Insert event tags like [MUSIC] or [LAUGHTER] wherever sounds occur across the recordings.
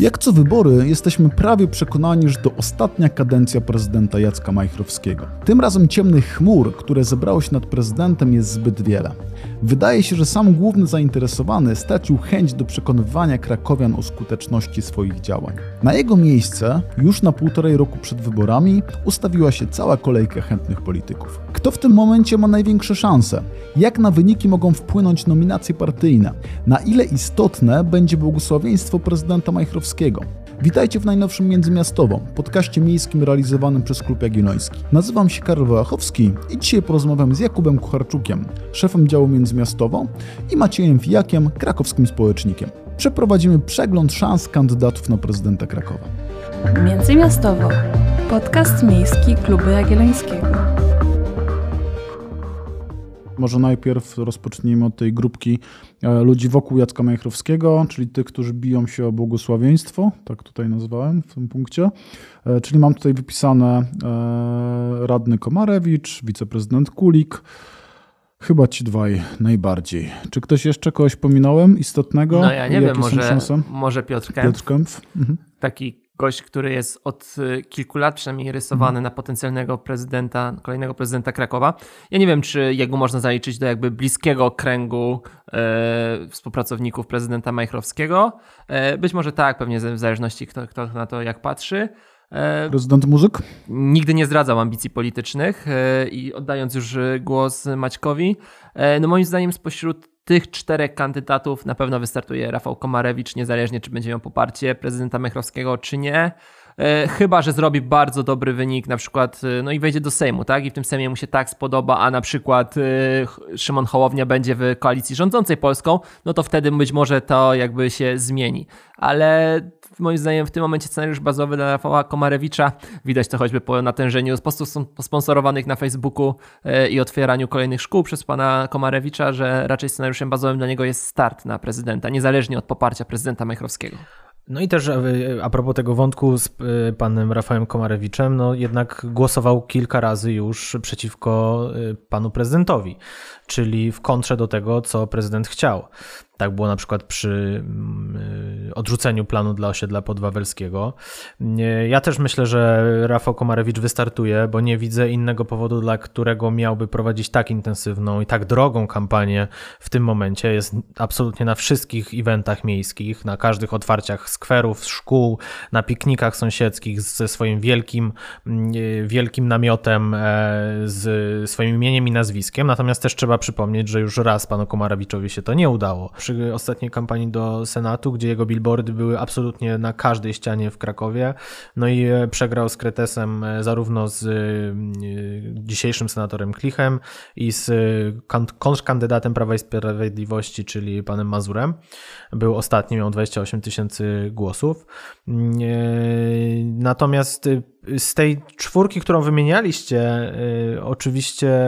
Jak co wybory, jesteśmy prawie przekonani, że to ostatnia kadencja prezydenta Jacka Majchrowskiego. Tym razem ciemnych chmur, które zebrały się nad prezydentem, jest zbyt wiele. Wydaje się, że sam główny zainteresowany stracił chęć do przekonywania krakowian o skuteczności swoich działań. Na jego miejsce, już na półtorej roku przed wyborami, ustawiła się cała kolejka chętnych polityków. Kto w tym momencie ma największe szanse? Jak na wyniki mogą wpłynąć nominacje partyjne? Na ile istotne będzie błogosławieństwo prezydenta Majchrowskiego? Witajcie w najnowszym Międzymiastowo, podcaście miejskim realizowanym przez Klub Jagielloński. Nazywam się Karol Wałachowski i dzisiaj porozmawiam z Jakubem Kucharczukiem, szefem działu Międzymiastowo i Maciejem Fijakiem, krakowskim społecznikiem. Przeprowadzimy przegląd szans kandydatów na prezydenta Krakowa. Międzymiastowo. Podcast miejski Klubu Jagiellońskiego. Może najpierw rozpocznijmy od tej grupki e, ludzi wokół Jacka Majchrowskiego, czyli tych, którzy biją się o błogosławieństwo, tak tutaj nazwałem w tym punkcie. E, czyli mam tutaj wypisane e, radny Komarewicz, wiceprezydent Kulik, Chyba ci dwaj najbardziej. Czy ktoś jeszcze kogoś pominąłem istotnego? No ja nie wiem, może, może Piotr Kempf. Piotr Kempf. Mhm. Taki gość, który jest od y, kilku lat przynajmniej rysowany mhm. na potencjalnego prezydenta, kolejnego prezydenta Krakowa. Ja nie wiem, czy jego można zaliczyć do jakby bliskiego kręgu e, współpracowników prezydenta Majchrowskiego. E, być może tak, pewnie w zależności kto, kto na to jak patrzy. E, prezydent Muzyk? Nigdy nie zdradzał ambicji politycznych e, i oddając już głos Maćkowi, e, no moim zdaniem spośród tych czterech kandydatów na pewno wystartuje Rafał Komarewicz, niezależnie czy będzie miał poparcie prezydenta Mechrowskiego, czy nie. E, chyba, że zrobi bardzo dobry wynik, na przykład, e, no i wejdzie do Sejmu, tak? I w tym Sejmie mu się tak spodoba, a na przykład e, Szymon Hołownia będzie w koalicji rządzącej Polską, no to wtedy być może to jakby się zmieni. Ale moim zdaniem w tym momencie scenariusz bazowy dla Rafała Komarewicza, widać to choćby po natężeniu postów sponsorowanych na Facebooku i otwieraniu kolejnych szkół przez pana Komarewicza, że raczej scenariuszem bazowym dla niego jest start na prezydenta, niezależnie od poparcia prezydenta Majchrowskiego. No i też e, a propos tego wątku z e, panem Rafałem Komarewiczem, no jednak głosował kilka razy już przeciwko e, panu prezydentowi, czyli w kontrze do tego, co prezydent chciał. Tak było na przykład przy mm, y, odrzuceniu planu dla osiedla podwawelskiego. Ja też myślę, że Rafał Komarewicz wystartuje, bo nie widzę innego powodu, dla którego miałby prowadzić tak intensywną i tak drogą kampanię w tym momencie. Jest absolutnie na wszystkich eventach miejskich, na każdych otwarciach skwerów, szkół, na piknikach sąsiedzkich ze swoim wielkim, mm, y, wielkim namiotem, e, z swoim imieniem i nazwiskiem. Natomiast też trzeba przypomnieć, że już raz panu Komarewiczowi się to nie udało przy ostatniej kampanii do Senatu, gdzie jego billboardy były absolutnie na każdej ścianie w Krakowie. No i e, przegrał z Kretesem e, zarówno z e, dzisiejszym senatorem Klichem i z kontrkandydatem Prawa i Sprawiedliwości, czyli panem Mazurem. Był ostatni, miał 28 tysięcy głosów. Natomiast z tej czwórki, którą wymienialiście, oczywiście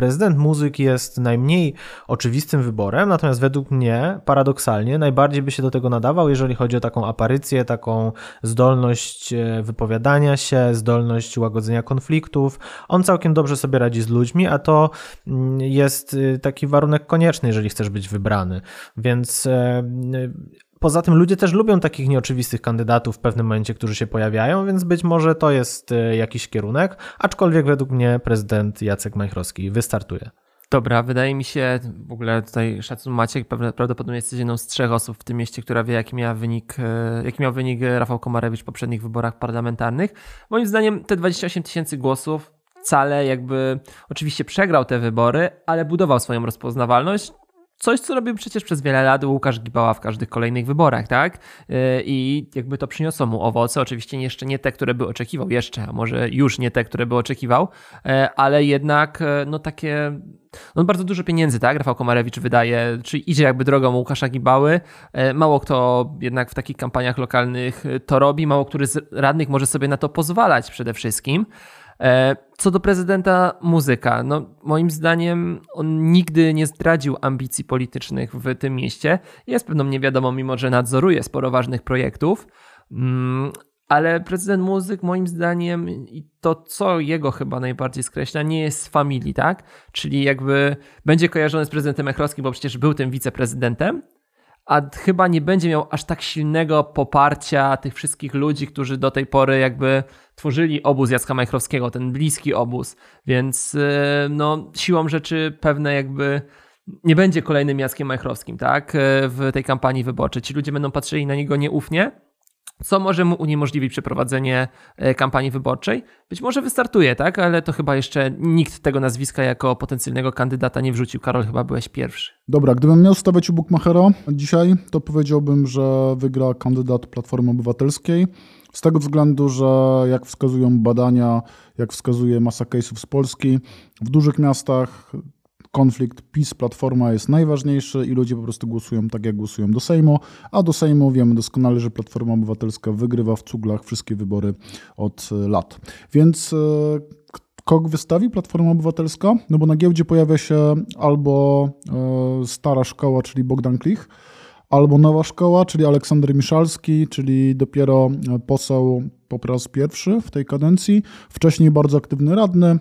prezydent muzyk jest najmniej oczywistym wyborem, natomiast według mnie, paradoksalnie, najbardziej by się do tego nadawał, jeżeli chodzi o taką aparycję, taką zdolność e, wypowiadania się, zdolność łagodzenia konfliktów. On całkiem dobrze sobie radzi z ludźmi, a to mm, jest y, taki warunek konieczny, jeżeli chcesz być wybrany. Więc e, Poza tym ludzie też lubią takich nieoczywistych kandydatów w pewnym momencie, którzy się pojawiają, więc być może to jest e, jakiś kierunek, aczkolwiek według mnie prezydent Jacek Majchrowski wystartuje. Dobra, wydaje mi się, w ogóle tutaj szacun Maciek, prawdopodobnie jesteś jedną z trzech osób w tym mieście, która wie, jaki miał wynik, e, jaki miał wynik Rafał Komarewicz w poprzednich wyborach parlamentarnych. Moim zdaniem te 28 tysięcy głosów wcale jakby, oczywiście przegrał te wybory, ale budował swoją rozpoznawalność, coś, co robił przecież przez wiele lat Łukasz Gibała w każdych kolejnych wyborach, tak? Y, I jakby to przyniosło mu owoce, oczywiście jeszcze nie te, które by oczekiwał, jeszcze, a może już nie te, które by oczekiwał, y, ale jednak y, no takie no bardzo dużo pieniędzy, tak? Rafał Komarewicz wydaje, czyli idzie jakby drogą Łukasza Gibały. Mało kto jednak w takich kampaniach lokalnych to robi, mało który z radnych może sobie na to pozwalać przede wszystkim. E, co do prezydenta muzyka, no moim zdaniem on nigdy nie zdradził ambicji politycznych w tym mieście. Jest pewną niewiadomą, mimo że nadzoruje sporo ważnych projektów. Mm, ale prezydent muzyk, moim zdaniem, i to, co jego chyba najbardziej skreśla, nie jest z familii, tak? Czyli jakby będzie kojarzony z prezydentem Echrowskim, bo przecież był tym wiceprezydentem, a chyba nie będzie miał aż tak silnego poparcia tych wszystkich ludzi, którzy do tej pory jakby tworzyli obóz Jacka Majchrowskiego, ten bliski obóz, więc e, no, siłą rzeczy pewne jakby nie będzie kolejnym Jackiem Majchrowskim, tak, w tej kampanii wyborczej. Ci ludzie będą patrzyli na niego nieufnie, co może mu uniemożliwić przeprowadzenie e, kampanii wyborczej. Być może wystartuje, tak? Ale to chyba jeszcze nikt tego nazwiska jako potencjalnego kandydata nie wrzucił. Karol, chyba byłeś pierwszy. Dobra, gdybym miał stawiać u Bukmachera dzisiaj, to powiedziałbym, że wygra kandydat Platformy Obywatelskiej. Z tego względu, że jak wskazują badania, jak wskazuje masa case'ów z Polski, w dużych miastach konflikt PiS-Platforma jest najważniejszy i ludzie po prostu głosują tak, jak głosują do Sejmu, a do Sejmu wiemy doskonale, że Platforma Obywatelska wygrywa w cuglach wszystkie wybory od e, lat. Więc e, kogo wystawi Platforma Obywatelska? No bo na giełdzie pojawia się albo e, stara szkoła, czyli Bogdan Klich, albo nowa szkoła, czyli Aleksander Miszalski, czyli dopiero poseł po raz pierwszy w tej kadencji, wcześniej bardzo aktywny radny,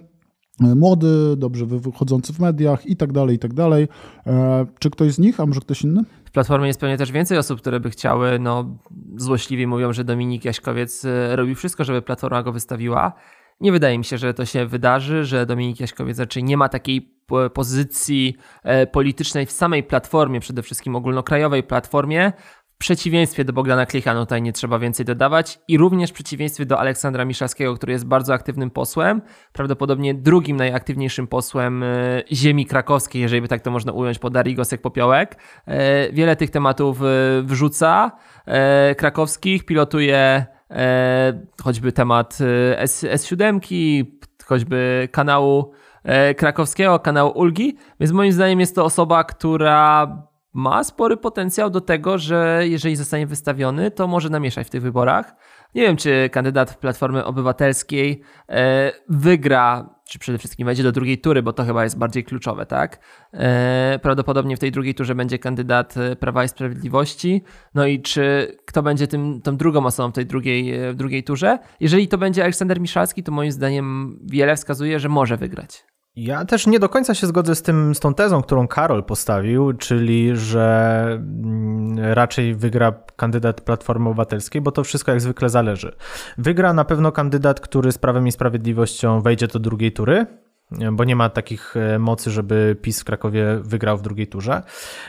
młody, dobrze wychodzący w mediach i tak dalej, i tak dalej. E, czy ktoś z nich, a może ktoś inny? W Platformie jest pewnie też więcej osób, które by chciały, no złośliwie mówią, że Dominik Jaśkowiec e, robi wszystko, żeby Platforma go wystawiła. Nie wydaje mi się, że to się wydarzy, że Dominik Jaśkowiec raczej nie ma takiej pozycji e, politycznej w samej platformie, przede wszystkim ogólnokrajowej platformie, przeciwieństwie do Bogdana Klicha, no tutaj nie trzeba więcej dodawać, i również w przeciwieństwie do Aleksandra Miszalskiego, który jest bardzo aktywnym posłem, prawdopodobnie drugim najaktywniejszym posłem e, ziemi krakowskiej, jeżeli by tak to można ująć, po Darii Gosek-Popiołek. E, wiele tych tematów e, wrzuca krakowskich, pilotuje choćby temat S, S7, choćby kanału krakowskiego, kanału Ulgi, więc moim zdaniem jest to osoba, która ma spory potencjał do tego, że jeżeli zostanie wystawiony, to może namieszać w tych wyborach. Nie wiem, czy kandydat Platformy Obywatelskiej e, wygra, czy przede wszystkim wejdzie do drugiej tury, bo to chyba jest bardziej kluczowe, tak? E, prawdopodobnie w tej drugiej turze będzie kandydat e, Prawa i Sprawiedliwości. No i czy kto będzie tym, tą drugą osobą w tej drugiej, w drugiej turze? Jeżeli to będzie Aleksander Miszalski, to moim zdaniem wiele wskazuje, że może wygrać. Ja też nie do końca się zgodzę z, tym, z tą tezą, którą Karol postawił, czyli że mm, raczej wygra kandydat Platformy Obywatelskiej, bo to wszystko jak zwykle zależy. Wygra na pewno kandydat, który z Prawem i Sprawiedliwością wejdzie do drugiej tury, bo nie ma takich e, mocy, żeby PiS w Krakowie wygrał w drugiej turze.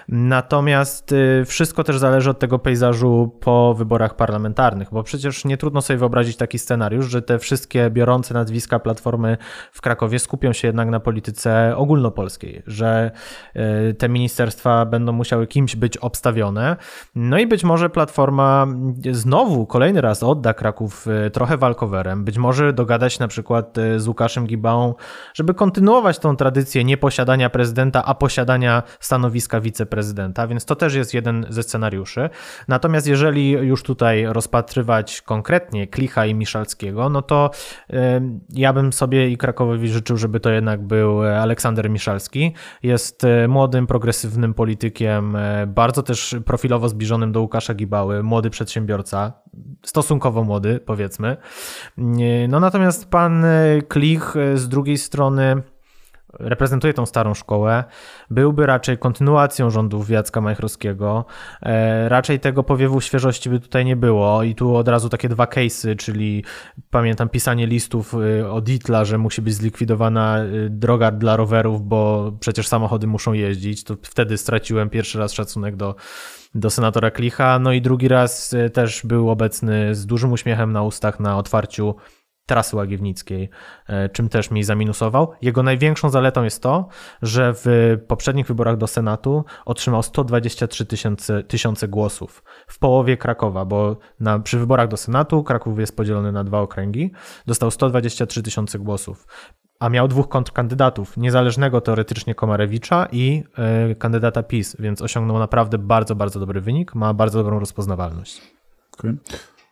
Natomiast e, wszystko też zależy od tego pejzażu po wyborach parlamentarnych, bo przecież nie trudno sobie wyobrazić taki scenariusz, że te wszystkie biorące nazwiska Platformy w Krakowie skupią się jednak na polityce ogólnopolskiej, że e, te ministerstwa będą musiały kimś być obstawione. No i być może Platforma znowu kolejny raz odda Kraków trochę walkowerem, być może dogadać na przykład z Łukaszem Gibałą, żeby żeby kontynuować tą tradycję nieposiadania prezydenta, a posiadania stanowiska wiceprezydenta, więc to też jest jeden ze scenariuszy. Natomiast jeżeli już tutaj rozpatrywać konkretnie Klicha i Miszalskiego, no to ja bym sobie i Krakowowi życzył, żeby to jednak był Aleksander Miszalski. Jest e, młodym, progresywnym politykiem, e, bardzo też profilowo zbliżonym do Łukasza Gibały, młody przedsiębiorca, stosunkowo młody, powiedzmy. No natomiast pan e, Klich z drugiej strony reprezentuje tą starą szkołę, byłby raczej kontynuacją rządów Jacka Majchrowskiego. E, raczej tego powiewu świeżości by tutaj nie było i tu od razu takie dwa case'y, czyli pamiętam pisanie listów e, od Itla, że musi być zlikwidowana e, droga dla rowerów, bo przecież samochody muszą jeździć. To wtedy straciłem pierwszy raz szacunek do do senatora Klicha, no i drugi raz też był obecny z dużym uśmiechem na ustach na otwarciu trasy łagiewnickiej, e, czym też mi zaminusował. Jego największą zaletą jest to, że w poprzednich wyborach do Senatu otrzymał 123 tysiące, tysiące głosów w połowie Krakowa, bo na, przy wyborach do Senatu Kraków jest podzielony na dwa okręgi, dostał 123 tysiące głosów a miał dwóch kontrkandydatów, niezależnego teoretycznie Komarewicza i y, kandydata PiS, więc osiągnął naprawdę bardzo, bardzo dobry wynik, ma bardzo dobrą rozpoznawalność. Okay.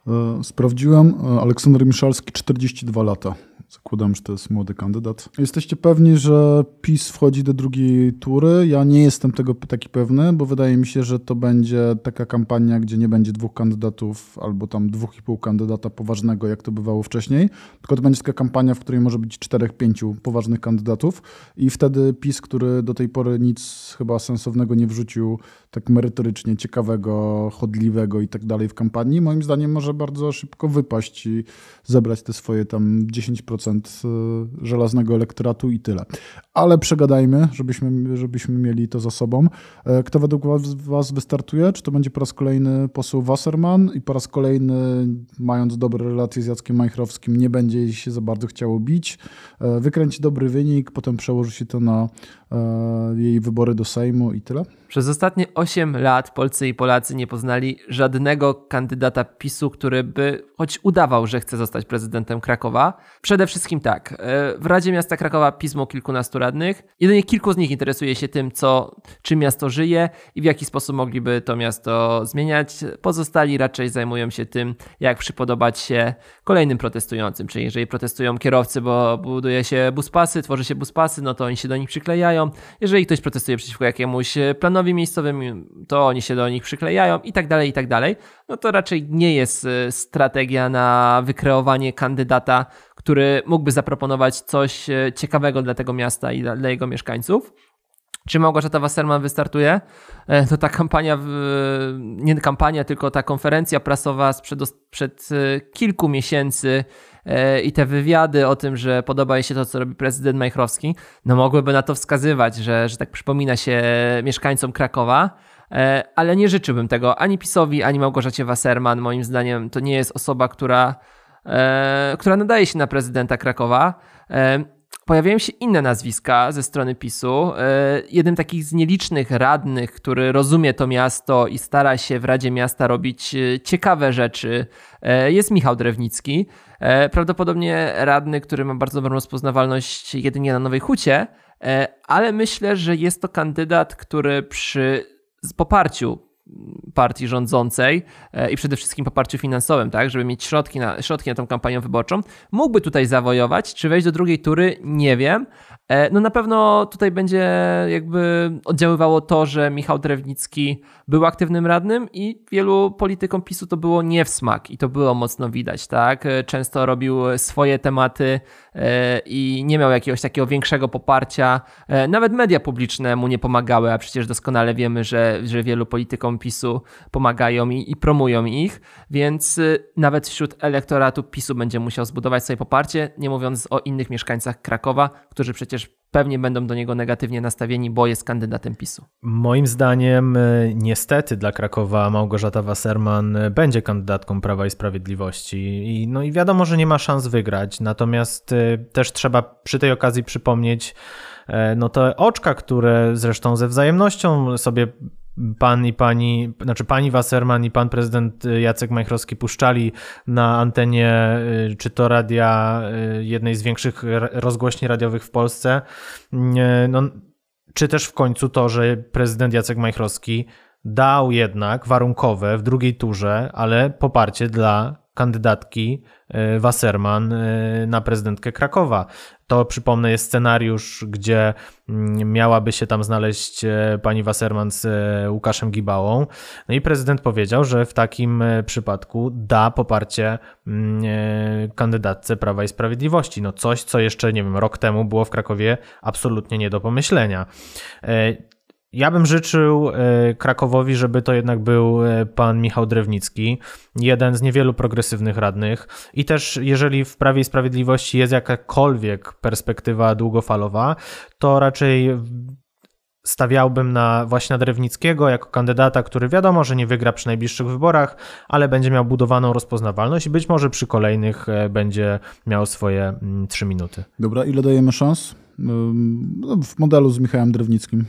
E, sprawdziłem, e, Aleksander Miszalski 42 lata. Zakładam, że to jest młody kandydat. Jesteście pewni, że PiS wchodzi do drugiej tury? Ja nie jestem tego taki pewny, bo wydaje mi się, że to będzie taka kampania, gdzie nie będzie dwóch kandydatów albo tam dwóch i pół kandydata poważnego, jak to bywało wcześniej, tylko to będzie taka kampania, w której może być czterech, pięciu poważnych kandydatów i wtedy PiS, który do tej pory nic chyba sensownego nie wrzucił, tak merytorycznie ciekawego, chodliwego i tak dalej w kampanii, moim zdaniem może bardzo szybko wypaść i zebrać te swoje tam 10% y, żelaznego elektoratu i tyle. Ale przegadajmy, żebyśmy, żebyśmy mieli to za sobą. E, kto według Was wystartuje? Czy to będzie po raz kolejny poseł Wasserman i po raz kolejny, mając dobre relacje z Jackiem Majchrowskim, nie będzie się za bardzo chciało bić, e, wykręci dobry wynik, potem przełoży się to na e, jej wybory do Sejmu i tyle? Przez ostatnie 8 lat Polcy i Polacy nie poznali żadnego kandydata PiSu, który by choć udawał, że chce zostać prezydentem Krakowa. Przede wszystkim tak, e, w Radzie Miasta Krakowa pismo kilkunastu radnych. Jedynie kilku z nich interesuje się tym, co, czym miasto żyje i w jaki sposób mogliby to miasto zmieniać. Pozostali raczej zajmują się tym, jak przypodobać się kolejnym protestującym. Czyli jeżeli protestują kierowcy, bo buduje się buspasy, tworzy się buspasy, no to oni się do nich przyklejają. Jeżeli ktoś protestuje przeciwko jakiemuś planowi, planowi miejscowym, to oni się do nich przyklejają i tak dalej, i tak dalej, no to raczej nie jest y, strategia na wykreowanie kandydata, który mógłby zaproponować coś y, ciekawego dla tego miasta i dla jego mieszkańców. Czy Małgorzata Wasserman wystartuje? E, to ta kampania, nie kampania, tylko ta konferencja prasowa sprzed, przed y, kilku miesięcy E, i te wywiady o tym, że podoba jej się to, co robi prezydent Majchrowski, no mogłyby na to wskazywać, że, że tak przypomina się mieszkańcom Krakowa, e, ale nie życzyłbym tego ani PiSowi, ani Małgorzacie Wasserman. Moim zdaniem to nie jest osoba, która, e, która nadaje się na prezydenta Krakowa pojawiają się inne nazwiska ze strony PiSu. E, jednym takich z nielicznych radnych, który rozumie to miasto i stara się w Radzie Miasta robić e, ciekawe rzeczy, e, jest Michał Drewnicki. Prawdopodobnie radny, który ma bardzo dobrą rozpoznawalność jedynie na Nowej Hucie, ale myślę, że jest to kandydat, który przy poparciu partii rządzącej e, i przede wszystkim poparciu finansowym, tak, żeby mieć środki na, środki na tą kampanię wyborczą, mógłby tutaj zawojować. Czy wejść do drugiej tury? Nie wiem, E, no na pewno tutaj będzie jakby oddziaływało to, że Michał Drewnicki był aktywnym radnym i wielu politykom PiSu to było nie w smak i to było mocno widać, tak? E, często robił swoje tematy i nie miał jakiegoś takiego większego poparcia. Nawet media publiczne mu nie pomagały, a przecież doskonale wiemy, że, że wielu politykom PiSu pomagają i, i promują ich, więc nawet wśród elektoratu PiSu będzie musiał zbudować swoje poparcie, nie mówiąc o innych mieszkańcach Krakowa, którzy przecież pewnie będą do niego negatywnie nastawieni, bo jest kandydatem PiSu. Moim zdaniem, e, niestety dla Krakowa Małgorzata Wasserman e, będzie kandydatką Prawa i Sprawiedliwości. I, no i wiadomo, że nie ma szans wygrać. Natomiast e, też trzeba przy tej okazji przypomnieć no te oczka, które zresztą ze wzajemnością sobie pan i pani, znaczy pani Wasserman i pan prezydent Jacek Majchrowski puszczali na antenie y, czy to radia y, jednej z większych rozgłośni radiowych w Polsce, y, no, czy też w końcu to, że prezydent Jacek Majchrowski dał jednak warunkowe w drugiej turze, ale poparcie dla kandydatki Wasserman na prezydentkę Krakowa. To przypomnę jest scenariusz, gdzie mm, miałaby się tam znaleźć e, pani Wasserman z Łukaszem Gibałą. No i prezydent powiedział, że w takim przypadku da poparcie mm, kandydatce Prawa i Sprawiedliwości. No coś, co jeszcze, nie wiem, rok temu było w Krakowie absolutnie nie do pomyślenia. Ja bym życzył e, Krakowowi, żeby to jednak był e, pan Michał Drewnicki, jeden z niewielu progresywnych radnych. I też, jeżeli w Prawie i Sprawiedliwości jest jakakolwiek perspektywa długofalowa, to raczej stawiałbym na właśnie na Drewnickiego jako kandydata, który wiadomo, że nie wygra przy najbliższych wyborach, ale będzie miał budowaną rozpoznawalność i być może przy kolejnych e, będzie miał swoje mm, trzy minuty. Dobra, ile dajemy szans? W modelu z Michałem Drewnickim.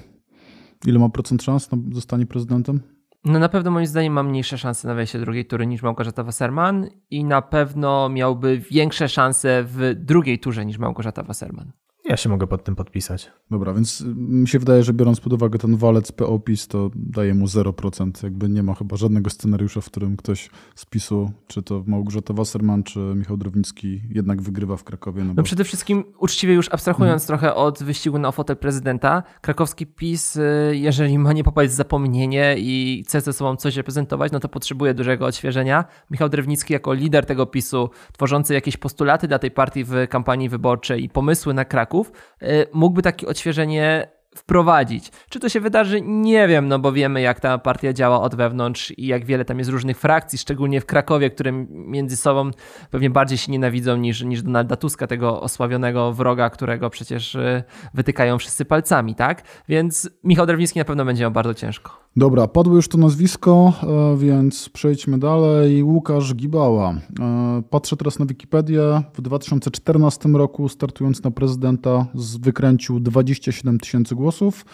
Ile ma procent szans na zostanie prezydentem? No na pewno moim zdaniem ma mniejsze szanse na wejście do drugiej tury niż Małgorzata Wasserman i na pewno miałby większe szanse w drugiej turze niż Małgorzata Wasserman. Ja się mogę pod tym podpisać. Dobra, więc mi się wydaje, że biorąc pod uwagę ten walec POPIS, to daje mu 0%. Jakby nie ma chyba żadnego scenariusza, w którym ktoś z PiSu, czy to Małgorzata Wasserman, czy Michał Drownicki jednak wygrywa w Krakowie. No, No bo... przede wszystkim uczciwie już abstrahując trochę od wyścigu na fotel prezydenta, krakowski PiS, y, jeżeli ma nie popaść w zapomnienie i chce ze sobą coś reprezentować, no to potrzebuje dużego odświeżenia. Michał Drewnicki jako lider tego PiSu, tworzący jakieś postulaty dla tej partii w kampanii wyborczej i pomysły na Kraków, y, mógłby takie odświeżenie wprowadzić. Czy to się wydarzy? Nie wiem, no bo wiemy, jak ta partia działa od wewnątrz i jak wiele tam jest różnych frakcji, szczególnie w Krakowie, które między sobą pewnie bardziej się nienawidzą niż, niż Donalda Tuska, tego osławionego wroga, którego przecież y, wytykają wszyscy palcami, tak? Więc Michał Drewnicki na pewno będzie miał bardzo ciężko. Dobra, padło już to nazwisko, e, więc przejdźmy dalej. Łukasz Gibała. E, Patrzę teraz na Wikipedię. W 2014 roku, startując na prezydenta, wykręcił 27 tysięcy głosów.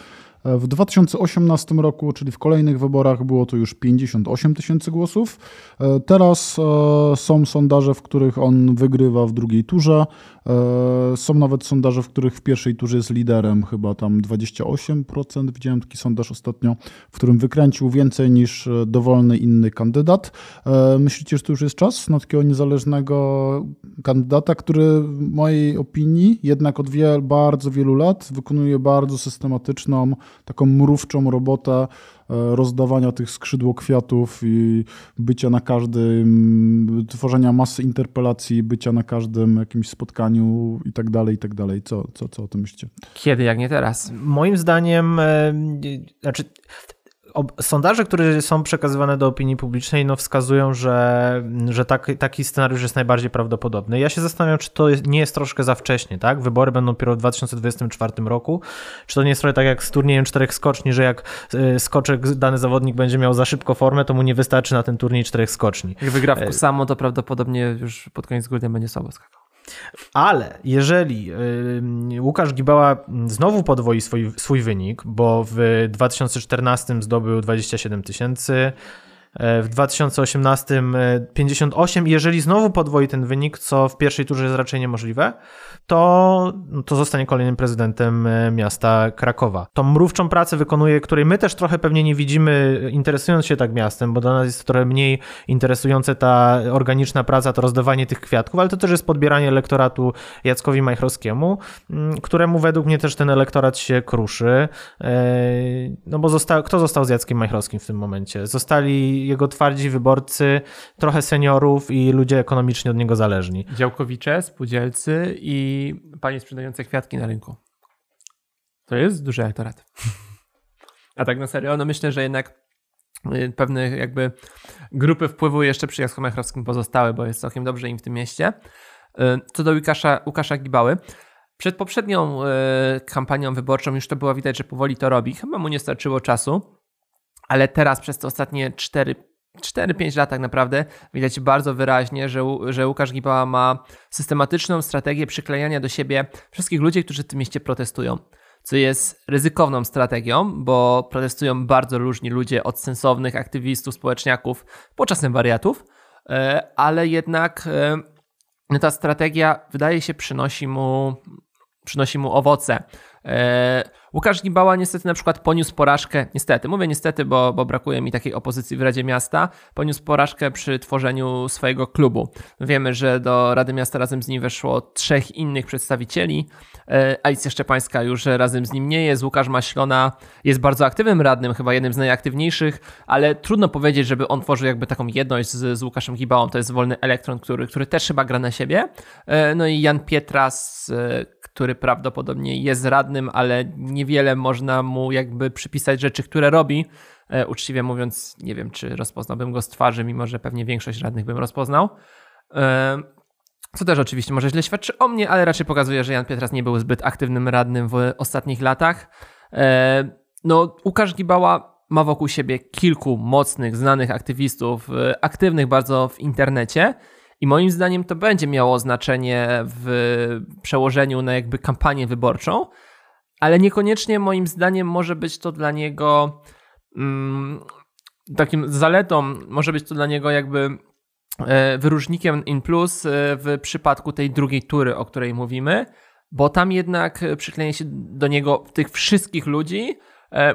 W 2018 roku, czyli w kolejnych wyborach, było to już 58 tysięcy głosów. E, Teraz e, są sondaże, w których on wygrywa w drugiej turze. E, Są nawet sondaże, w których w pierwszej turze jest liderem, chyba tam 28%. Widziałem taki sondaż ostatnio, w którym wykręcił więcej niż dowolny inny kandydat. Myślicie, że to już jest czas na takiego niezależnego kandydata, który w mojej opinii jednak od wiel, bardzo wielu lat wykonuje bardzo systematyczną, taką mrówczą robotę e, rozdawania tych skrzydłokwiatów i bycia na każdym, tworzenia masy interpelacji, bycia na każdym jakimś spotkaniu i tak dalej, i tak dalej. Co, co, co o tym myślicie? Kiedy, jak nie teraz? Moim zdaniem, e, znaczy, sondaże, które są przekazywane do opinii publicznej, no wskazują, że, że tak, taki scenariusz jest najbardziej prawdopodobny. Ja się zastanawiam, czy to nie jest troszkę za wcześnie, tak? Wybory będą dopiero w 2024 roku. Czy to nie jest trochę tak jak z turniejem czterech skoczni, że jak e, skoczek, dany zawodnik będzie miał za szybko formę, to mu nie wystarczy na ten turniej czterech skoczni. Jak wygra w E, samo, to prawdopodobnie już pod koniec grudnia będzie słabo skakał. Ale jeżeli Łukasz Gibała znowu podwoi swój, swój wynik, bo w 2014 zdobył 27 tysięcy, w 2018 e, 58 i jeżeli znowu podwoi ten wynik, co w pierwszej turze jest raczej niemożliwe, to, to zostanie kolejnym prezydentem e, miasta Krakowa. Tą mrówczą pracę wykonuje, której my też trochę pewnie nie widzimy, interesując się tak miastem, bo dla nas jest trochę mniej interesujące ta organiczna praca, to rozdawanie tych kwiatków, ale to też jest podbieranie elektoratu Jackowi Majchrowskiemu, mm, któremu według mnie też ten elektorat się kruszy. E, No bo zosta- kto został z Jackiem Majchrowskim w tym momencie? Zostali jego twardzi wyborcy, trochę seniorów i ludzie ekonomicznie od niego zależni. Działkowicze, spółdzielcy i panie sprzedające kwiatki na rynku. To jest duży elektorat. A tak na serio, no myślę, że jednak y, pewne jakby grupy wpływu jeszcze przy Majchrowskim pozostały, bo jest całkiem dobrze im w tym mieście. Y, Co do Łukasza, Łukasza Gibały, przed poprzednią y, kampanią wyborczą już to było widać, że powoli to robi. Chyba mu nie starczyło czasu, ale teraz przez te ostatnie 4 4-5 lat tak naprawdę widać bardzo wyraźnie, że, że Łukasz Gibała ma systematyczną strategię przyklejania do siebie wszystkich ludzi, którzy w tym mieście protestują. Co jest ryzykowną strategią, bo protestują bardzo różni ludzie, od sensownych aktywistów, społeczniaków, po czasem wariatów, e, ale jednak e, no ta strategia wydaje się przynosi mu, przynosi mu owoce. Łukasz Gibała niestety na przykład poniósł porażkę, niestety, mówię niestety, bo, bo brakuje mi takiej opozycji w Radzie Miasta, poniósł porażkę przy tworzeniu swojego klubu. Wiemy, że do Rady Miasta razem z nim weszło trzech innych przedstawicieli, e, Alicja Szczepańska już razem z nim nie jest, Łukasz Maślona jest bardzo aktywnym radnym, chyba jednym z najaktywniejszych, ale trudno powiedzieć, żeby on tworzył jakby taką jedność z, z Łukaszem Gibałą, to jest wolny elektron, który, który też chyba gra na siebie. E, No i Jan Pietras, e, który prawdopodobnie jest radnym, ale niewiele można mu jakby przypisać rzeczy, które robi. E, Uczciwie mówiąc, nie wiem, czy rozpoznałbym go z twarzy, mimo że pewnie większość radnych bym rozpoznał. E, Co też oczywiście może źle świadczy o mnie, ale raczej pokazuje, że Jan Pietras nie był zbyt aktywnym radnym w ostatnich latach. E, No, Łukasz Gibała ma wokół siebie kilku mocnych, znanych aktywistów, aktywnych bardzo w internecie. I moim zdaniem to będzie miało znaczenie w przełożeniu na jakby kampanię wyborczą, ale niekoniecznie moim zdaniem może być to dla niego mm, takim zaletą, może być to dla niego jakby e, wyróżnikiem in plus e, w przypadku tej drugiej tury, o której mówimy, bo tam jednak przyklejenie się do niego tych wszystkich ludzi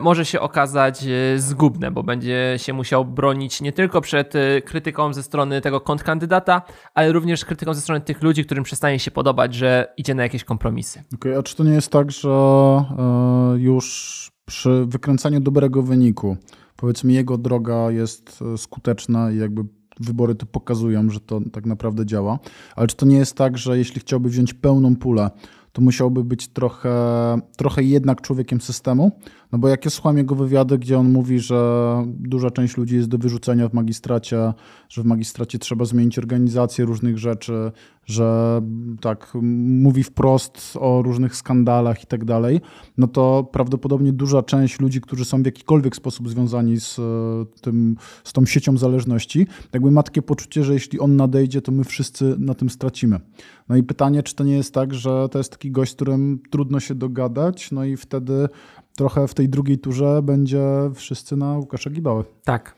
może się okazać e, zgubne, bo będzie się musiał bronić nie tylko przed e, krytyką ze strony tego kontrkandydata, ale również krytyką ze strony tych ludzi, którym przestanie się podobać, że idzie na jakieś kompromisy. Okay, a czy to nie jest tak, że już przy wykręcaniu dobrego wyniku, powiedzmy jego droga jest skuteczna i jakby wybory to pokazują, że to tak naprawdę działa, ale czy to nie jest tak, że jeśli chciałby wziąć pełną pulę, to musiałby być trochę, trochę jednak człowiekiem systemu, no bo jak ja słucham jego wywiady, gdzie on mówi, że duża część ludzi jest do wyrzucenia w magistracie, że w magistracie trzeba zmienić organizację różnych rzeczy, że tak mówi wprost o różnych skandalach i tak dalej, no to prawdopodobnie duża część ludzi, którzy są w jakikolwiek sposób związani z, e, tym, z tą siecią zależności, jakby ma takie poczucie, że jeśli on nadejdzie, to my wszyscy na tym stracimy. No i pytanie, czy to nie jest tak, że to jest taki gość, z którym trudno się dogadać, no i wtedy trochę w tej drugiej turze będzie wszyscy na Łukasza Gibały. Tak,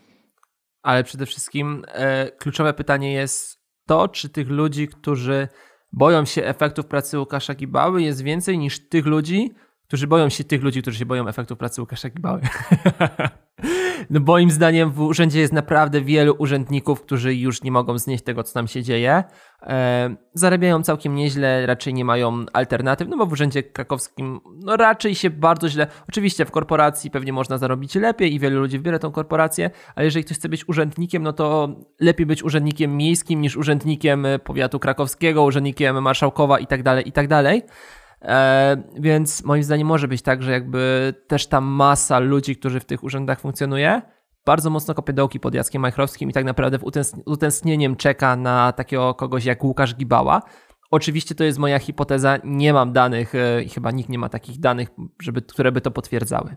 ale przede wszystkim e, kluczowe pytanie jest to, czy tych ludzi, którzy boją się efektów pracy Łukasza Gibały jest więcej niż tych ludzi, którzy boją się tych ludzi, którzy się boją efektów pracy Łukasza Gibały. [LAUGHS] no moim zdaniem w urzędzie jest naprawdę wielu urzędników, którzy już nie mogą znieść tego, co tam się dzieje. E, zarabiają całkiem nieźle, raczej nie mają alternatyw, no bo w urzędzie krakowskim no raczej się bardzo źle, oczywiście w korporacji pewnie można zarobić lepiej i wielu ludzi wybiera tą korporację, ale jeżeli ktoś chce być urzędnikiem, no to lepiej być urzędnikiem miejskim niż urzędnikiem powiatu krakowskiego, urzędnikiem marszałkowa i tak dalej, i tak dalej. E, więc moim zdaniem może być tak, że jakby też ta masa ludzi, którzy w tych urzędach funkcjonuje, bardzo mocno kopie dołki pod Jackiem Majchrowskim i tak naprawdę utęsknieniem czeka na takiego kogoś jak Łukasz Gibała. Oczywiście to jest moja hipoteza, nie mam danych e, i chyba nikt nie ma takich danych, żeby, które by to potwierdzały.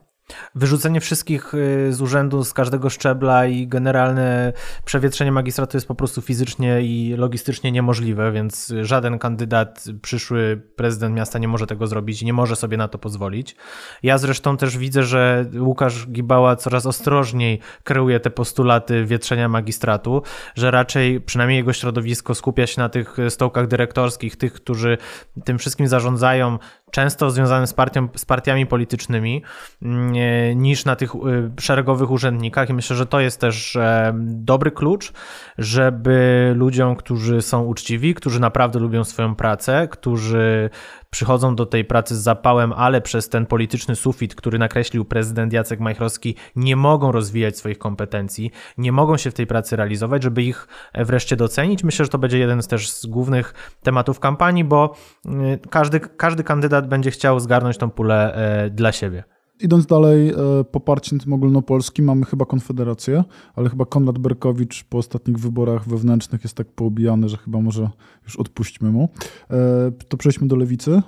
Wyrzucenie wszystkich y, z urzędu, z każdego szczebla i generalne przewietrzenie magistratu jest po prostu fizycznie i logistycznie niemożliwe, więc żaden kandydat, przyszły prezydent miasta nie może tego zrobić i nie może sobie na to pozwolić. Ja zresztą też widzę, że Łukasz Gibała coraz ostrożniej kreuje te postulaty wietrzenia magistratu, że raczej przynajmniej jego środowisko skupia się na tych stołkach dyrektorskich, tych, którzy tym wszystkim zarządzają, często związane z, partią, z partiami politycznymi, mm, niż na tych y, szeregowych urzędnikach. I myślę, że to jest też dobry klucz, żeby ludziom, którzy są uczciwi, którzy naprawdę lubią swoją pracę, którzy przychodzą do tej pracy z zapałem, ale przez ten polityczny sufit, który nakreślił prezydent Jacek Majchrowski, nie mogą rozwijać swoich kompetencji, nie mogą się w tej pracy realizować, żeby ich e, wreszcie docenić. Myślę, że to będzie jeden z też z głównych tematów kampanii, bo y, każdy, każdy kandydat będzie chciał zgarnąć tą pulę e, dla siebie. Idąc dalej, e, poparciem tym ogólnopolskim mamy chyba Konfederację, ale chyba Konrad Berkowicz po ostatnich wyborach wewnętrznych jest tak poobijany, że chyba może już odpuśćmy mu. E, to przejdźmy do Lewicy. E,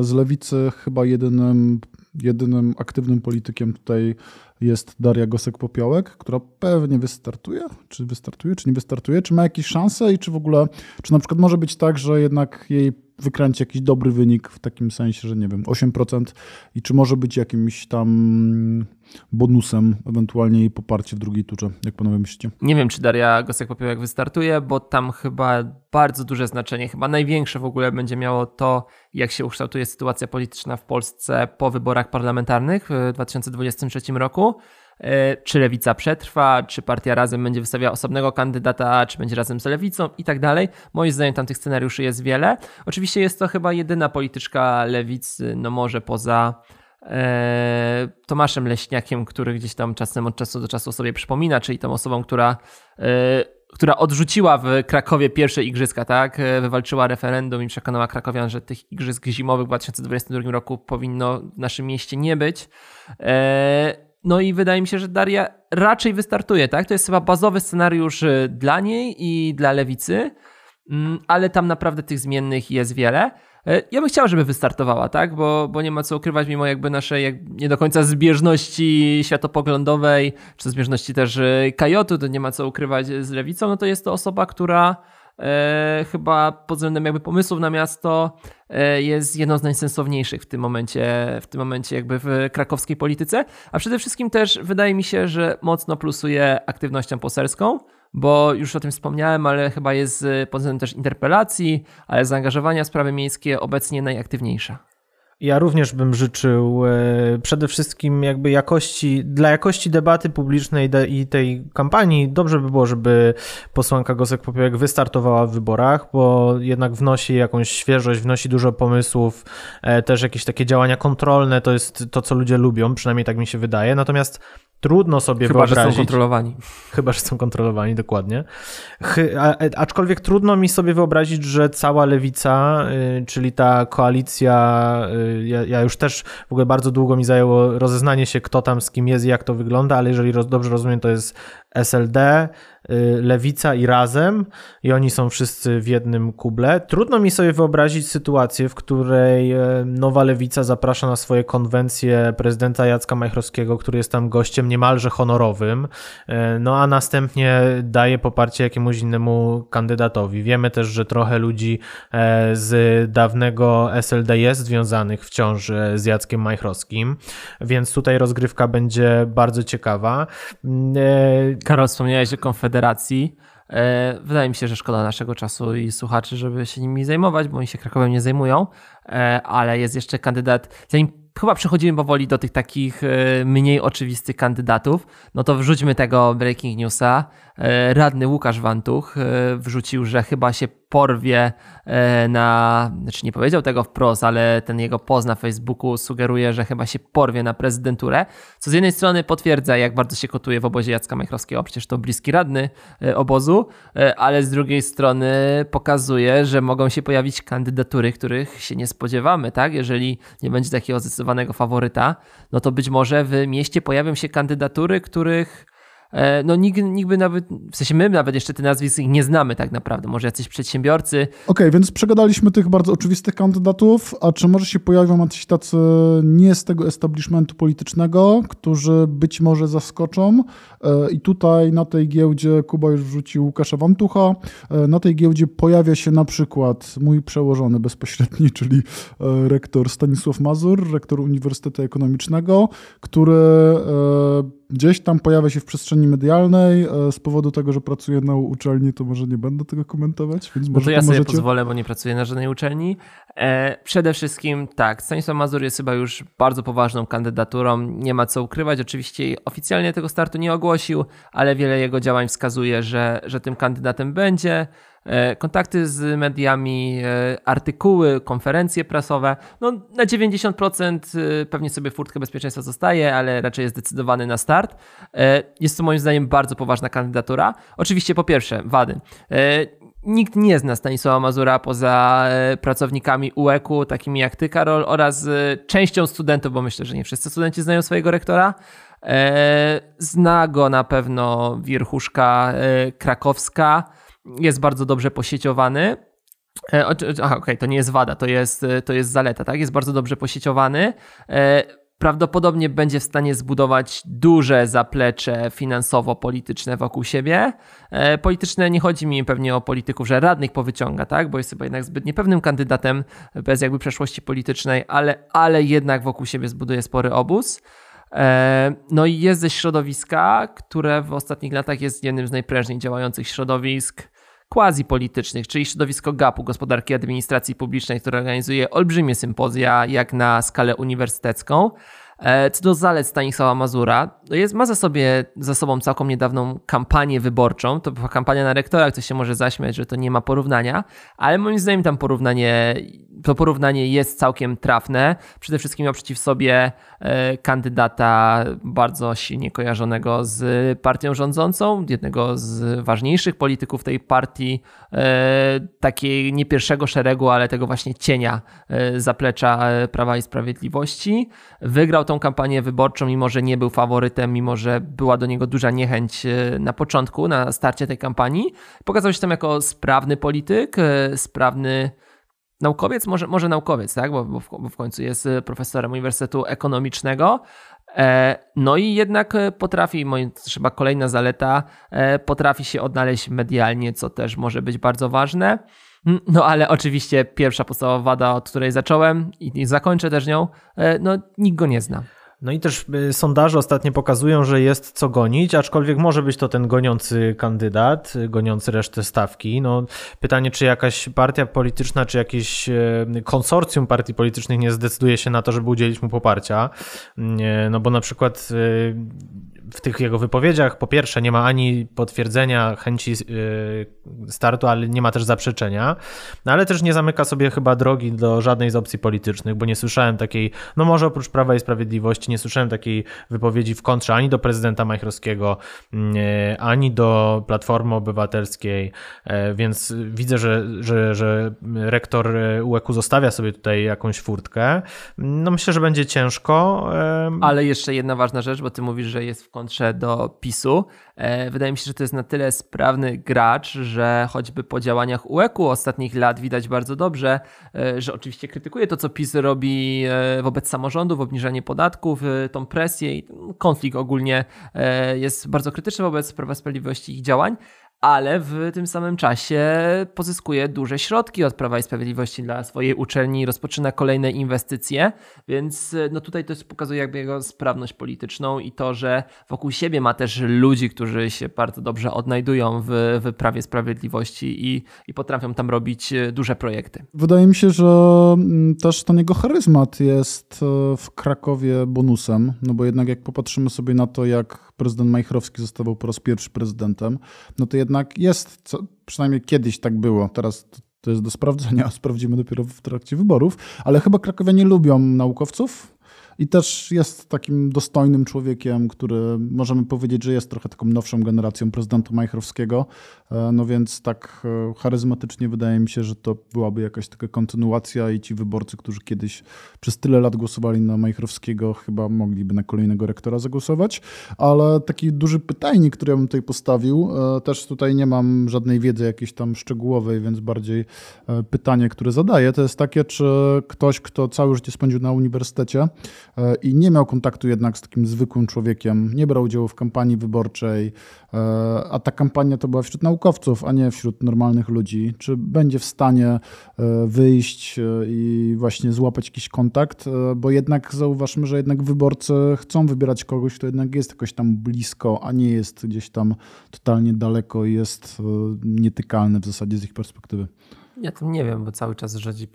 z Lewicy chyba jedynym, jedynym aktywnym politykiem tutaj jest Daria Gosek-Popiołek, która pewnie wystartuje. Czy wystartuje, czy nie wystartuje? Czy ma jakieś szanse i czy w ogóle, czy na przykład może być tak, że jednak jej wykręci jakiś dobry wynik w takim sensie, że nie wiem, 8% i czy może być jakimś tam bonusem ewentualnie jej poparcie w drugiej turze, jak panowie myślicie? Nie wiem, czy Daria Gosek-Popiołek wystartuje, bo tam chyba bardzo duże znaczenie, chyba największe w ogóle będzie miało to, jak się ukształtuje sytuacja polityczna w Polsce po wyborach parlamentarnych w 2023 roku. E, czy lewica przetrwa, czy partia razem będzie wystawiała osobnego kandydata, czy będzie razem z lewicą i tak dalej. Moim zdaniem tam tych scenariuszy jest wiele. Oczywiście jest to chyba jedyna polityczka lewicy, no może poza e, Tomaszem Leśniakiem, który gdzieś tam czasem od czasu do czasu sobie przypomina, czyli tą osobą, która e, która odrzuciła w Krakowie pierwsze igrzyska, tak? Wywalczyła referendum i przekonała krakowian, że tych igrzysk zimowych w 2022 roku powinno w naszym mieście nie być. No i wydaje mi się, że Daria raczej wystartuje, tak? To jest chyba bazowy scenariusz y, dla niej i dla lewicy, mm, ale tam naprawdę tych zmiennych jest wiele. Y, ja bym chciał, żeby wystartowała, tak? Bo, bo nie ma co ukrywać, mimo jakby naszej jak nie do końca zbieżności światopoglądowej, czy zbieżności też y, Kajotu, to nie ma co ukrywać z lewicą, no to jest to osoba, która e, chyba pod względem jakby pomysłów na miasto e, jest jedną z najsensowniejszych w tym momencie, w tym momencie jakby w krakowskiej polityce, a przede wszystkim też wydaje mi się, że mocno plusuje aktywnością poselską, bo już o tym wspomniałem, ale chyba jest pod względem też interpelacji, ale zaangażowania w sprawy miejskie obecnie najaktywniejsza. Ja również bym życzył e, przede wszystkim jakby jakości, dla jakości debaty publicznej i tej kampanii dobrze by było, żeby posłanka Gosek-Popiołek wystartowała w wyborach, bo jednak wnosi jakąś świeżość, wnosi dużo pomysłów, e, też jakieś takie działania kontrolne, to jest to, co ludzie lubią, przynajmniej tak mi się wydaje. Natomiast Trudno sobie Chyba, wyobrazić. Chyba, że są kontrolowani. Chyba, że są kontrolowani, dokładnie. a, aczkolwiek trudno mi sobie wyobrazić, że cała lewica, y, czyli ta koalicja, y, ja, ja, już też w ogóle bardzo długo mi zajęło rozeznanie się, kto tam z kim jest i jak to wygląda, ale jeżeli roz, dobrze rozumiem, to jest SLD, Lewica i Razem i oni są wszyscy w jednym kuble. Trudno mi sobie wyobrazić sytuację, w której y, Nowa Lewica zaprasza na swoje konwencje prezydenta Jacka Majchrowskiego, który jest tam gościem niemalże honorowym, y, no a następnie daje poparcie jakiemuś innemu kandydatowi. Wiemy też, że trochę ludzi z dawnego SLD jest związanych wciąż z Jackiem Majchrowskim, więc tutaj rozgrywka będzie bardzo ciekawa. Karol, wspomniałeś o Konfederacji. E, wydaje mi się, że szkoda naszego czasu i słuchaczy, żeby się nimi zajmować, bo oni się Krakowem nie zajmują, e, ale jest jeszcze kandydat, zanim chyba przechodzimy powoli do tych takich e, mniej oczywistych kandydatów, no to wrzućmy tego breaking newsa. Radny Łukasz Wantuch wrzucił, że chyba się porwie e, na, znaczy nie powiedział tego wprost, ale ten jego post na Facebooku sugeruje, że chyba się porwie na prezydenturę, co z jednej strony potwierdza, jak bardzo się kotuje w obozie Jacka Majchrowskiego, przecież to bliski radny e, obozu, e, ale z drugiej strony pokazuje, że mogą się pojawić kandydatury, których się nie spodziewamy, tak? Jeżeli nie będzie takiego zdecydowanego faworyta, no to być może w mieście pojawią się kandydatury, których E, no nikt, nikt by nawet, w sensie my nawet jeszcze te nazwisk nie znamy tak naprawdę, może jacyś przedsiębiorcy. Okej, okay, więc przegadaliśmy tych bardzo oczywistych kandydatów, a czy może się pojawią jacyś tacy nie z tego establishmentu politycznego, którzy być może zaskoczą e, i tutaj na tej giełdzie Kuba już wrzucił Łukasza Wantucha, e, na tej giełdzie pojawia się na przykład mój przełożony bezpośredni, [LAUGHS] czyli rektor Stanisław Mazur, rektor Uniwersytetu Ekonomicznego, który gdzieś tam pojawia się w przestrzeni medialnej e, z powodu tego, że pracuje na uczelni, to może nie będę tego komentować, więc no może to ja sobie możecie... pozwolę, bo nie pracuję na żadnej uczelni. E, przede wszystkim tak, Stanisław Mazur jest chyba już bardzo poważną kandydaturą, nie ma co ukrywać, oczywiście oficjalnie tego startu nie ogłosił, ale wiele jego działań wskazuje, że, że tym kandydatem będzie. E, kontakty z mediami, e, artykuły, konferencje prasowe. No, na 90% e, pewnie sobie furtkę bezpieczeństwa zostaje, ale raczej jest zdecydowany na start. Jest to moim zdaniem bardzo poważna kandydatura. Oczywiście po pierwsze, wady. Nikt nie zna Stanisława Mazura poza pracownikami UEK-u, takimi jak ty, Karol, oraz częścią studentów, bo myślę, że nie wszyscy studenci znają swojego rektora. Zna go na pewno wierchuszka krakowska jest bardzo dobrze posieciowany. E, aha, okej, okay, to nie jest wada, to jest, e, to jest zaleta, tak? Jest bardzo dobrze posieciowany. E, prawdopodobnie będzie w stanie zbudować duże zaplecze finansowo-polityczne wokół siebie. Polityczne nie chodzi mi pewnie o polityków, że radnych powyciąga, tak? Bo jest chyba jednak zbyt niepewnym kandydatem bez jakby przeszłości politycznej, ale, ale jednak wokół siebie zbuduje spory obóz. No i jest ze środowiska, które w ostatnich latach jest jednym z najprężniej działających środowisk quasi-politycznych, czyli środowisko GAP-u, Gospodarki Administracji Publicznej, które organizuje olbrzymie sympozja, jak na skalę uniwersytecką. E, co do zalet Stanisława Mazura, jest, ma za, sobie, za sobą całkiem niedawną kampanię wyborczą. To była kampania na rektora, ktoś się może zaśmiać, że to nie ma porównania, ale moim zdaniem tam porównanie, to porównanie jest całkiem trafne. Przede wszystkim miał przeciw sobie e, kandydata bardzo silnie kojarzonego z partią rządzącą, jednego z ważniejszych polityków tej partii, e, takiej nie pierwszego szeregu, ale tego właśnie cienia zaplecza Prawa i Sprawiedliwości. Wygrał tą kampanię wyborczą, mimo że nie był faworytem, mimo że była do niego duża niechęć e, na początku, na starcie tej kampanii. Pokazał się tam jako sprawny polityk, e, sprawny naukowiec, może, może naukowiec, tak? bo, bo, w, bo w końcu jest e, profesorem Uniwersytetu Ekonomicznego. No i jednak potrafi, moim chyba kolejna zaleta, potrafi się odnaleźć medialnie, co też może być bardzo ważne. Mm, no ale oczywiście pierwsza podstawowa wada, od której zacząłem i zakończę też nią, e, no nikt go nie zna. No i też y, sondaże ostatnio pokazują, że jest co gonić, aczkolwiek może być to ten goniący kandydat, y, goniący resztę stawki. No, pytanie, czy jakaś partia polityczna, czy jakieś konsorcjum partii politycznych nie zdecyduje się na to, żeby udzielić mu poparcia. No bo na przykład w tych jego wypowiedziach po pierwsze nie ma ani potwierdzenia chęci startu, ale nie ma też zaprzeczenia, no ale też nie zamyka sobie chyba drogi do żadnej z opcji politycznych, bo nie słyszałem takiej, no może oprócz Prawa i Sprawiedliwości, nie słyszałem takiej wypowiedzi w kontrze ani do prezydenta Majchrowskiego, mm, ani do Platformy Obywatelskiej, e, więc widzę, że, że, że rektor UEK zostawia sobie tutaj jakąś furtkę. No myślę, że będzie ciężko. Ale jeszcze jedna ważna rzecz, bo ty mówisz, że jest w kontrze do PiSu. E, wydaje mi się, że to jest na tyle sprawny gracz, że choćby po działaniach UEK-u ostatnich lat widać bardzo dobrze, e, że oczywiście krytykuje to, co PiS robi wobec samorządów, obniżanie podatków, tą presję i konflikt ogólnie e, jest bardzo krytyczny wobec Prawa Sprawiedliwości i ich działań, ale w tym samym czasie pozyskuje duże środki od Prawa i Sprawiedliwości dla swojej uczelni, rozpoczyna kolejne inwestycje, więc no tutaj to pokazuje jakby jego sprawność polityczną i to, że wokół siebie ma też ludzi, którzy się bardzo dobrze odnajdują w, w Prawie Sprawiedliwości i, i potrafią tam robić duże projekty. Wydaje mi się, że mm, też ten jego charyzmat jest e, w Krakowie bonusem, no bo jednak jak popatrzymy sobie na to, jak prezydent Majchrowski został po raz pierwszy prezydentem, no to jednak jest, co, przynajmniej kiedyś tak było, teraz to jest do sprawdzenia, [LAUGHS] sprawdzimy dopiero w trakcie wyborów, ale chyba krakowianie lubią naukowców, i też jest takim dostojnym człowiekiem, który możemy powiedzieć, że jest trochę taką nowszą generacją prezydenta Majchrowskiego. E, no więc tak e, charyzmatycznie wydaje mi się, że to byłaby jakaś taka kontynuacja i ci wyborcy, którzy kiedyś przez tyle lat głosowali na Majchrowskiego, chyba mogliby na kolejnego rektora zagłosować. Ale taki duży pytajnik, który ja bym tutaj postawił, e, też tutaj nie mam żadnej wiedzy jakiejś tam szczegółowej, więc bardziej pytanie, które zadaję, to jest takie, czy ktoś, kto całe życie spędził na uniwersytecie, i nie miał kontaktu jednak z takim zwykłym człowiekiem, nie brał udziału w kampanii wyborczej, e, a ta kampania to była wśród naukowców, a nie wśród normalnych ludzi. Czy będzie w stanie e, wyjść i właśnie złapać jakiś kontakt? Bo jednak zauważmy, że jednak wyborcy chcą wybierać kogoś, kto jednak jest jakoś tam blisko, a nie jest gdzieś tam totalnie daleko i jest nietykalny w zasadzie z ich perspektywy. Ja to nie wiem, bo cały czas rządzi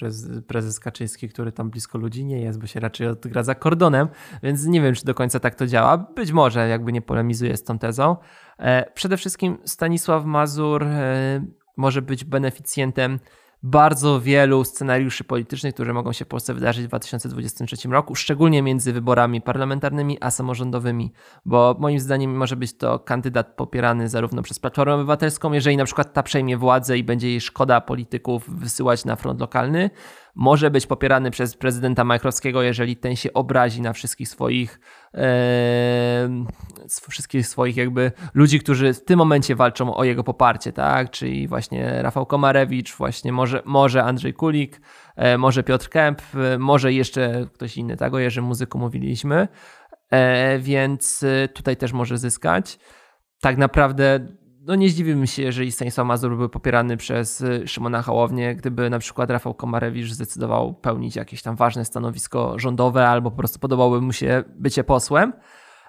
prezes, Kaczyński, który tam blisko ludzi nie jest, bo się raczej odgradza kordonem, więc nie wiem, czy do końca tak to działa. Być może, jakby nie polemizuję z tą tezą. E, przede wszystkim Stanisław Mazur e, może być beneficjentem bardzo wielu scenariuszy politycznych, które mogą się w Polsce wydarzyć w 2023 roku, szczególnie między wyborami parlamentarnymi a samorządowymi, bo moim zdaniem może być to kandydat popierany zarówno przez Platformę Obywatelską, jeżeli na przykład ta przejmie władzę i będzie jej szkoda polityków wysyłać na front lokalny, może być popierany przez prezydenta Majchrowskiego, jeżeli ten się obrazi na wszystkich swoich wszystkich swoich jakby ludzi, którzy w tym momencie walczą o jego poparcie, tak? Czyli właśnie Rafał Komarewicz, właśnie może, może Andrzej Kulik, e, może Piotr Kęp, e, może jeszcze ktoś inny, tak? O Jerzym Muzyku mówiliśmy, e, więc tutaj też może zyskać. Tak naprawdę no nie zdziwiłbym się, jeżeli Stanisław Mazur był popierany przez y, Szymona Hołownię, gdyby na przykład Rafał Komarewicz zdecydował pełnić jakieś tam ważne stanowisko rządowe albo po prostu podobałoby mu się bycie posłem.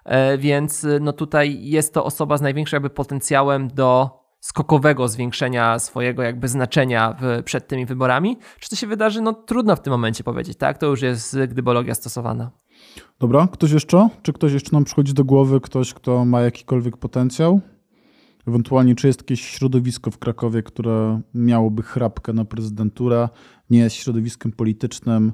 E, więc y, no tutaj jest to osoba z największym jakby potencjałem do skokowego zwiększenia swojego jakby znaczenia w, przed tymi wyborami. Czy to się wydarzy? No trudno w tym momencie powiedzieć, tak? To już jest gdybologia stosowana. Dobra, ktoś jeszcze? Czy ktoś jeszcze nam przychodzi do głowy, ktoś, kto ma jakikolwiek potencjał? Ewentualnie, czy jest jakieś środowisko w Krakowie, które miałoby chrapkę na prezydenturę, nie jest środowiskiem politycznym,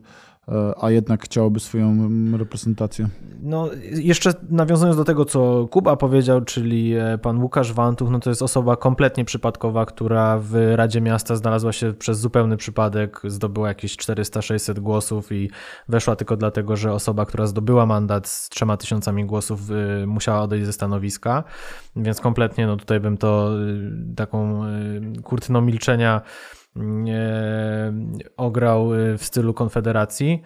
a jednak chciałoby swoją reprezentację. No, jeszcze nawiązując do tego, co Kuba powiedział, czyli e, pan Łukasz Wantuch, no to jest osoba kompletnie przypadkowa, która w Radzie Miasta znalazła się przez zupełny przypadek, zdobyła jakieś 400-600 głosów i weszła tylko dlatego, że osoba, która zdobyła mandat z trzema tysiącami głosów e, musiała odejść ze stanowiska, więc kompletnie no tutaj bym to taką kurtyną milczenia ograł y, w stylu Konfederacji.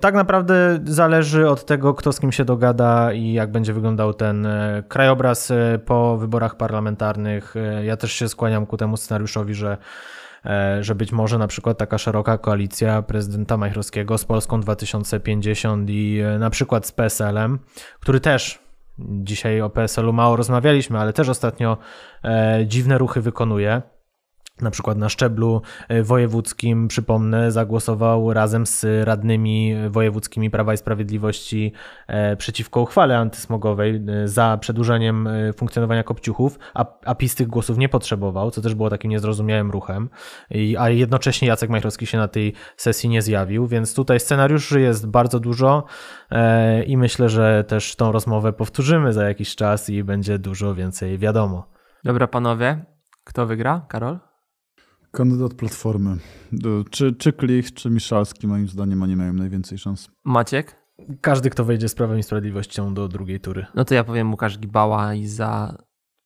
Tak naprawdę zależy od tego, kto z kim się dogada i jak będzie wyglądał ten e, krajobraz e, po wyborach parlamentarnych. E, ja też się skłaniam ku temu scenariuszowi, że że być może na przykład taka szeroka koalicja prezydenta Majchrowskiego z Polską 2050 i na przykład z PSL-em, który też dzisiaj o PSL-u mało rozmawialiśmy, ale też ostatnio dziwne ruchy wykonuje na przykład na szczeblu e, wojewódzkim, przypomnę, zagłosował razem z radnymi wojewódzkimi Prawa i Sprawiedliwości e, przeciwko uchwale antysmogowej e, za przedłużeniem funkcjonowania kopciuchów, a, a PiS tych głosów nie potrzebował, co też było takim niezrozumiałym ruchem, a jednocześnie Jacek Majchrowski się na tej sesji nie zjawił, więc tutaj scenariuszy jest bardzo dużo i myślę, że też tą rozmowę powtórzymy za jakiś czas i będzie dużo więcej wiadomo. Dobra panowie, kto wygra? Karol? Kandydat Platformy. Czy, czy Klich, czy Miszalski moim zdaniem oni mają najwięcej szans. Maciek? Każdy, kto wejdzie z Prawem i Sprawiedliwością do drugiej tury. No to ja powiem Łukasz Gibała i za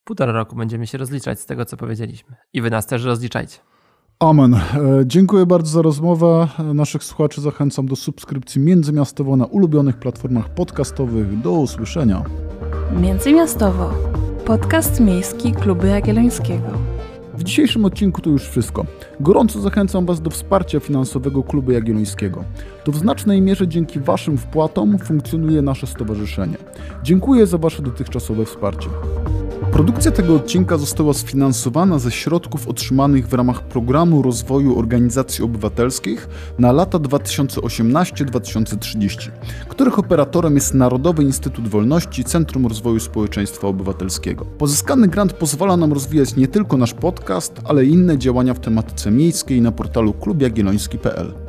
półtora roku będziemy się rozliczać z tego, co powiedzieliśmy. I wy nas też rozliczajcie. Amen. E, dziękuję bardzo za rozmowę. Naszych słuchaczy zachęcam do subskrypcji międzymiastowo na ulubionych platformach podcastowych. Do usłyszenia. Międzymiastowo. Podcast miejski Kluby Jagiellońskiego. W dzisiejszym odcinku to już wszystko. Gorąco zachęcam Was do wsparcia finansowego Klubu Jagiellońskiego. To w znacznej mierze dzięki Waszym wpłatom funkcjonuje nasze stowarzyszenie. Dziękuję za Wasze dotychczasowe wsparcie. Produkcja tego odcinka została sfinansowana ze środków otrzymanych w ramach Programu Rozwoju Organizacji Obywatelskich na lata 2018-2030, których operatorem jest Narodowy Instytut Wolności Centrum Rozwoju Społeczeństwa Obywatelskiego. Pozyskany grant pozwala nam rozwijać nie tylko nasz podcast, ale inne działania w tematyce miejskiej na portalu klubjagielloński.pl.